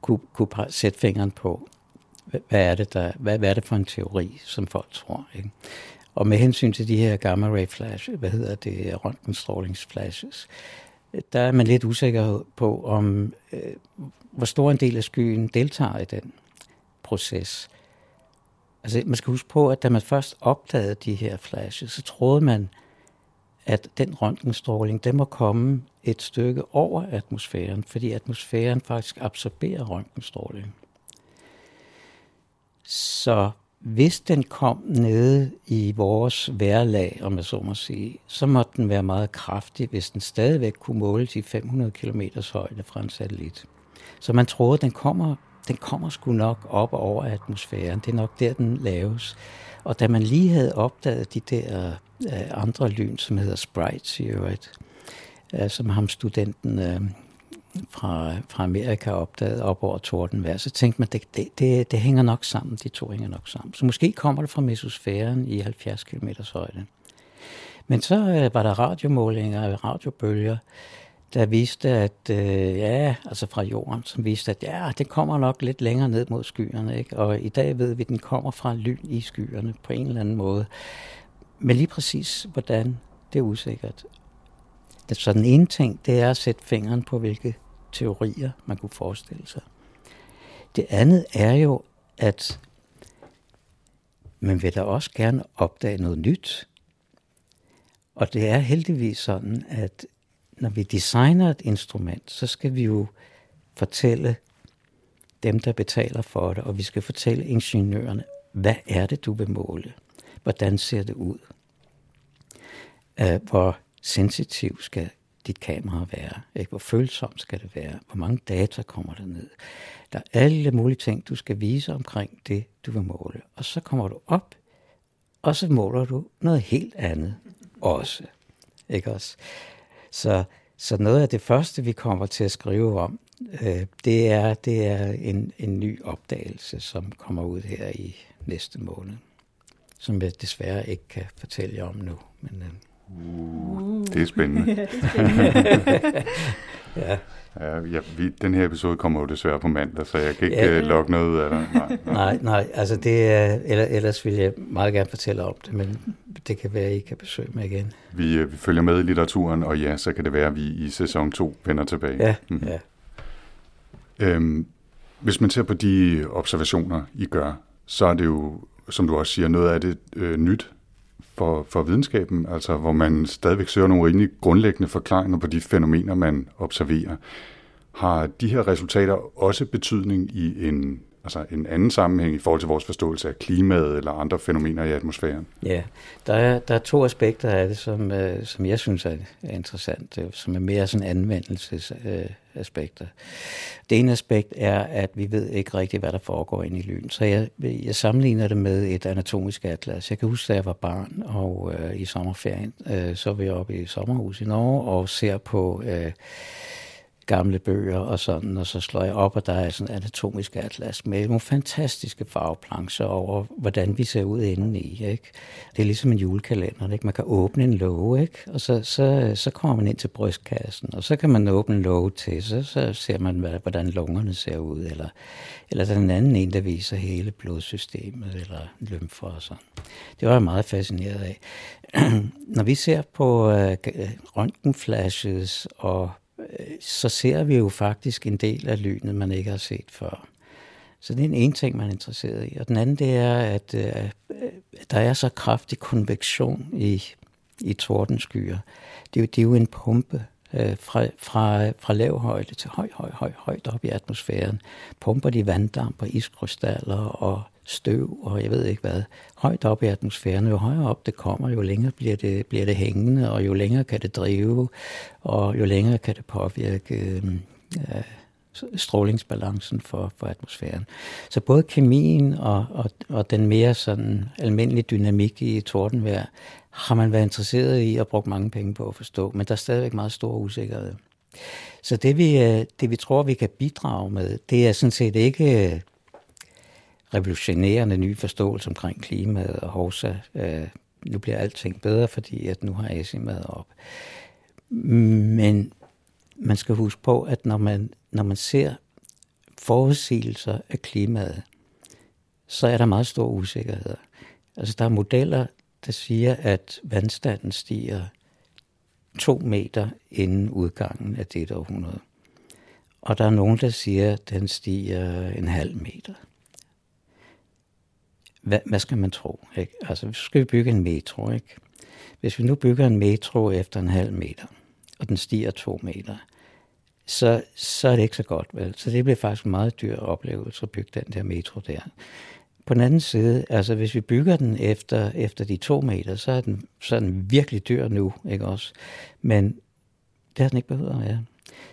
kunne, kunne sætte fingeren på, hvad er, det, der, hvad, hvad er det for en teori, som folk tror. Ikke? Og med hensyn til de her gamma ray flash, hvad hedder det, røntgenstrålingsflashes, der er man lidt usikker på, om øh, hvor stor en del af skyen deltager i den proces. Altså, man skal huske på, at da man først opdagede de her flashes, så troede man, at den røntgenstråling, den må komme et stykke over atmosfæren, fordi atmosfæren faktisk absorberer røntgenstråling. Så hvis den kom nede i vores vejrlag, om jeg så må sige, så måtte den være meget kraftig, hvis den stadigvæk kunne måle de 500 km højde fra en satellit. Så man troede, at den kommer, den kommer sgu nok op over atmosfæren. Det er nok der, den laves. Og da man lige havde opdaget de der øh, andre lyn, som hedder sprites i øvrigt, øh, som ham studenten øh, fra, fra Amerika opdaget op over tordenvejr, så tænkte man, det, det, det, det hænger nok sammen, de to hænger nok sammen. Så måske kommer det fra mesosfæren i 70 km højde. Men så øh, var der radiomålinger af radiobølger, der viste, at øh, ja, altså fra jorden, som viste, at ja, det kommer nok lidt længere ned mod skyerne. Ikke? Og i dag ved vi, at den kommer fra lyn i skyerne på en eller anden måde. Men lige præcis, hvordan, det er usikkert. Så den ene ting, det er at sætte fingeren på, hvilke teorier man kunne forestille sig. Det andet er jo, at man vil da også gerne opdage noget nyt. Og det er heldigvis sådan, at når vi designer et instrument, så skal vi jo fortælle dem, der betaler for det, og vi skal fortælle ingeniørerne, hvad er det, du vil måle? Hvordan ser det ud? Øh, hvor sensitiv skal dit kamera være? Ikke? Hvor følsomt skal det være? Hvor mange data kommer der ned? Der er alle mulige ting, du skal vise omkring det, du vil måle. Og så kommer du op, og så måler du noget helt andet også. Ikke også? Så, så noget af det første, vi kommer til at skrive om, øh, det er, det er en, en ny opdagelse, som kommer ud her i næste måned, som jeg desværre ikke kan fortælle jer om nu. Men, øh, Uh, det er spændende. ja, det er spændende. ja. Ja, ja vi, den her episode kommer jo desværre på mandag, så jeg kan ikke ja. uh, lokke noget ud af dig. Nej, nej. nej, nej altså det er, eller, ellers vil jeg meget gerne fortælle om det, men det kan være, at I kan besøge mig igen. Vi, uh, vi følger med i litteraturen, og ja, så kan det være, at vi i sæson 2 vender tilbage. Ja, mm. ja. Øhm, hvis man ser på de observationer, I gør, så er det jo, som du også siger, noget af det øh, nyt, for, for videnskaben, altså hvor man stadigvæk søger nogle rimelig grundlæggende forklaringer på de fænomener, man observerer. Har de her resultater også betydning i en, altså en anden sammenhæng i forhold til vores forståelse af klimaet eller andre fænomener i atmosfæren? Ja, der er, der er to aspekter af det, som, øh, som jeg synes er, er interessant, øh, som er mere sådan anvendelsesaspekter. Øh, det ene aspekt er, at vi ved ikke rigtigt, hvad der foregår inde i lyn. Så jeg, jeg sammenligner det med et anatomisk atlas. Jeg kan huske, da jeg var barn og øh, i sommerferien, øh, så var jeg oppe i sommerhus i Norge og ser på... Øh, gamle bøger og sådan, og så slår jeg op, og der er sådan en anatomisk atlas med nogle fantastiske farveplancher over, hvordan vi ser ud indeni. Ikke? Det er ligesom en julekalender, ikke? man kan åbne en låge, ikke? og så, så, så kommer man ind til brystkassen, og så kan man åbne en låge til, så, så ser man, hvordan lungerne ser ud, eller, eller der er en anden en, der viser hele blodsystemet, eller lymfer og sådan. Det var jeg meget fascineret af. Når vi ser på øh, røntgenflashes og så ser vi jo faktisk en del af lynet, man ikke har set før. Så det er en ene ting, man er interesseret i. Og den anden, det er, at øh, der er så kraftig konvektion i, i tordenskyer. Det, er det er jo en pumpe øh, fra, fra, fra lav højde til høj, høj, høj, højt op i atmosfæren. Pumper de vanddamp og iskrystaller og støv og jeg ved ikke hvad, højt op i atmosfæren. Jo højere op det kommer, jo længere bliver det, bliver det hængende, og jo længere kan det drive, og jo længere kan det påvirke øh, øh, strålingsbalancen for, for atmosfæren. Så både kemien og, og, og den mere sådan almindelige dynamik i tordenvejr har man været interesseret i og brugt mange penge på at forstå, men der er stadigvæk meget stor usikkerhed. Så det vi, øh, det vi tror, vi kan bidrage med, det er sådan set ikke revolutionerende nye forståelse omkring klimaet og Horsa. Øh, nu bliver alting bedre, fordi at nu har asimaet op. Men man skal huske på, at når man, når man ser forudsigelser af klimaet, så er der meget stor usikkerhed. Altså der er modeller, der siger, at vandstanden stiger to meter inden udgangen af dette århundrede. Og der er nogen, der siger, at den stiger en halv meter hvad, hvad skal man tro? Ikke? Altså, så skal vi bygge en metro, ikke? hvis vi nu bygger en metro efter en halv meter, og den stiger to meter, så, så er det ikke så godt, vel? Så det bliver faktisk en meget dyr oplevelse at bygge den der metro der. På den anden side, altså hvis vi bygger den efter, efter de to meter, så er, den, så er den virkelig dyr nu, ikke også? Men det har den ikke behøvet at være.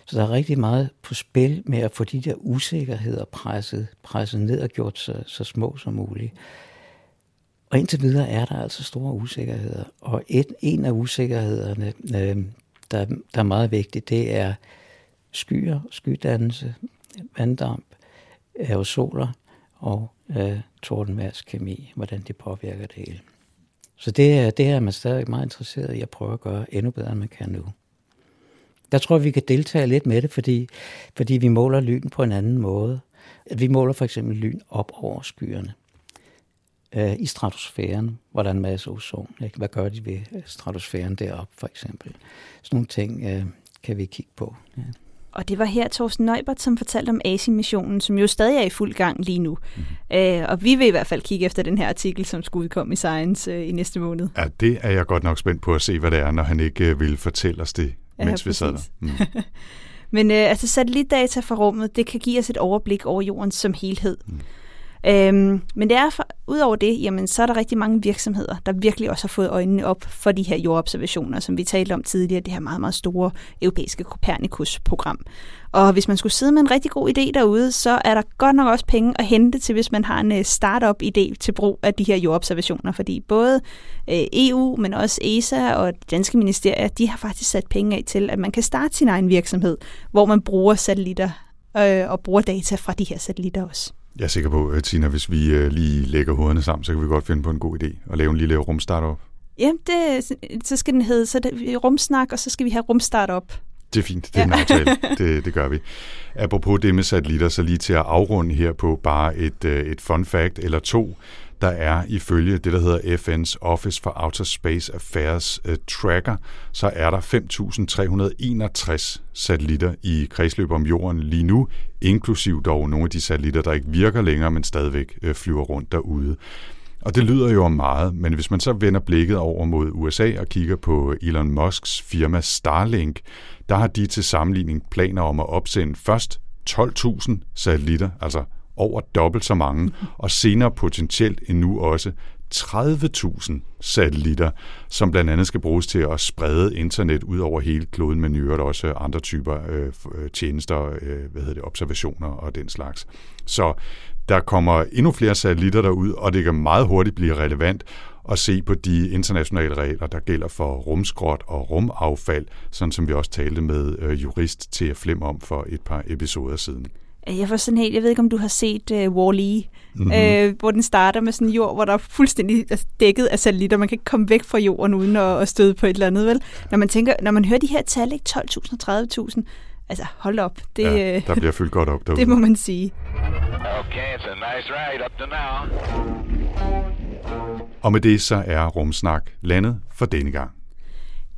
Så der er rigtig meget på spil med at få de der usikkerheder presset, presset ned og gjort så, så små som muligt. Og indtil videre er der altså store usikkerheder. Og et, en af usikkerhederne, øh, der, der er meget vigtigt, det er skyer, skydannelse, vanddamp, aerosoler og øh, tordenværskemi, hvordan det påvirker det hele. Så det er, det er man stadig meget interesseret i at prøve at gøre endnu bedre, end man kan nu. Der tror jeg, vi kan deltage lidt med det, fordi, fordi vi måler lyn på en anden måde. Vi måler for eksempel lyn op over skyerne øh, i stratosfæren, hvor der er en masse ozon. Ikke? Hvad gør de ved stratosfæren deroppe, for eksempel? Sådan nogle ting øh, kan vi kigge på. Ja. Og det var her Thorsten Neubert, som fortalte om ASI-missionen, som jo stadig er i fuld gang lige nu. Mm. Øh, og vi vil i hvert fald kigge efter den her artikel, som skulle udkomme i Science øh, i næste måned. Ja, det er jeg godt nok spændt på at se, hvad det er, når han ikke øh, vil fortælle os det, Ja, mens vi sad der. Mm. Men øh, altså satellitdata fra rummet, det kan give os et overblik over jorden som helhed. Mm. Øhm, men det er for, udover det, jamen, så er der rigtig mange virksomheder, der virkelig også har fået øjnene op for de her jordobservationer, som vi talte om tidligere, det her meget, meget store europæiske Copernicus-program. Og hvis man skulle sidde med en rigtig god idé derude, så er der godt nok også penge at hente til, hvis man har en øh, startup-idé til brug af de her jordobservationer, fordi både øh, EU, men også ESA og de danske ministerier, de har faktisk sat penge af til, at man kan starte sin egen virksomhed, hvor man bruger satellitter øh, og bruger data fra de her satellitter også. Jeg er sikker på, at Tina, hvis vi øh, lige lægger hovederne sammen, så kan vi godt finde på en god idé og lave en lille rumstartup. Ja, det, så skal den hedde så det, rumsnak, og så skal vi have rumstart op. Det er fint, det er en aftale. Det, det gør vi. Apropos det med satellitter, så lige til at afrunde her på bare et, øh, et fun fact eller to. Der er ifølge det, der hedder FN's Office for Outer Space Affairs uh, Tracker, så er der 5.361 satellitter i kredsløb om jorden lige nu, inklusiv dog nogle af de satellitter, der ikke virker længere, men stadigvæk uh, flyver rundt derude. Og det lyder jo om meget, men hvis man så vender blikket over mod USA og kigger på Elon Musks firma Starlink, der har de til sammenligning planer om at opsende først 12.000 satellitter, altså over dobbelt så mange, og senere potentielt endnu også 30.000 satellitter, som blandt andet skal bruges til at sprede internet ud over hele kloden, men i øvrigt også andre typer øh, øh, tjenester, øh, hvad hedder det, observationer og den slags. Så der kommer endnu flere satellitter derud, og det kan meget hurtigt blive relevant at se på de internationale regler, der gælder for rumskrot og rumaffald, sådan som vi også talte med øh, jurist til Flem om for et par episoder siden. Jeg får sådan helt, jeg ved ikke, om du har set uh, Wall-E, mm-hmm. øh, hvor den starter med sådan en jord, hvor der er fuldstændig altså, dækket af satellitter. Man kan ikke komme væk fra jorden uden at, at støde på et eller andet, vel? Når man, tænker, når man hører de her tal, ikke 12.000 og 30.000, altså hold op. Det, ja, der bliver fyldt godt op derude. det må man sige. Okay, it's a nice ride up to now. Og med det så er Rumsnak landet for denne gang.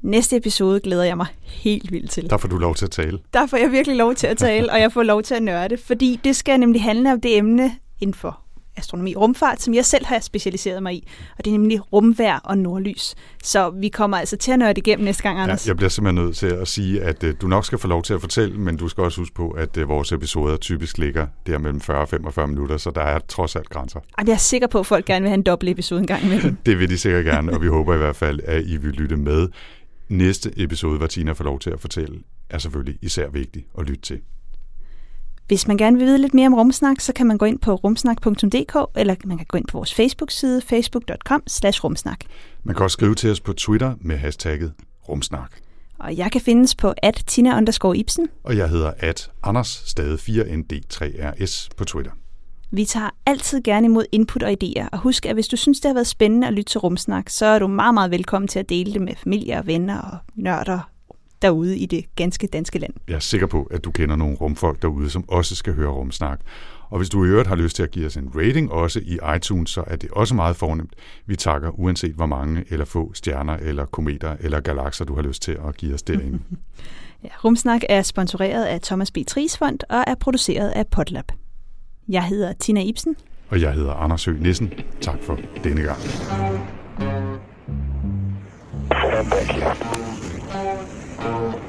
Næste episode glæder jeg mig helt vildt til. Der får du lov til at tale. Der får jeg virkelig lov til at tale, og jeg får lov til at nørde, fordi det skal nemlig handle om det emne inden for astronomi og rumfart, som jeg selv har specialiseret mig i, og det er nemlig rumvær og nordlys. Så vi kommer altså til at nørde igennem næste gang, Anders. Ja, jeg bliver simpelthen nødt til at sige, at uh, du nok skal få lov til at fortælle, men du skal også huske på, at uh, vores episoder typisk ligger der mellem 40 og 45 minutter, så der er trods alt grænser. Jamen, jeg er sikker på, at folk gerne vil have en dobbelt episode en gang imellem. Det vil de sikkert gerne, og vi håber i hvert fald, at I vil lytte med. Næste episode, hvor Tina får lov til at fortælle, er selvfølgelig især vigtig at lytte til. Hvis man gerne vil vide lidt mere om Rumsnak, så kan man gå ind på rumsnak.dk, eller man kan gå ind på vores Facebook-side, facebook.com rumsnak. Man kan også skrive til os på Twitter med hashtagget rumsnak. Og jeg kan findes på at Tina Ibsen. Og jeg hedder at Anders, stadig 4ND3RS på Twitter. Vi tager altid gerne imod input og idéer, og husk, at hvis du synes, det har været spændende at lytte til Rumsnak, så er du meget, meget velkommen til at dele det med familie og venner og nørder derude i det ganske danske land. Jeg er sikker på, at du kender nogle rumfolk derude, som også skal høre rumsnak. Og hvis du i øvrigt har lyst til at give os en rating også i iTunes, så er det også meget fornemt. Vi takker uanset hvor mange eller få stjerner eller kometer eller galakser, du har lyst til at give os derinde. ja, Rumsnak er sponsoreret af Thomas B. Tries Fond og er produceret af Potlab. Jeg hedder Tina Ibsen. Og jeg hedder Anders Høgh Nissen. Tak for denne gang. Thank you.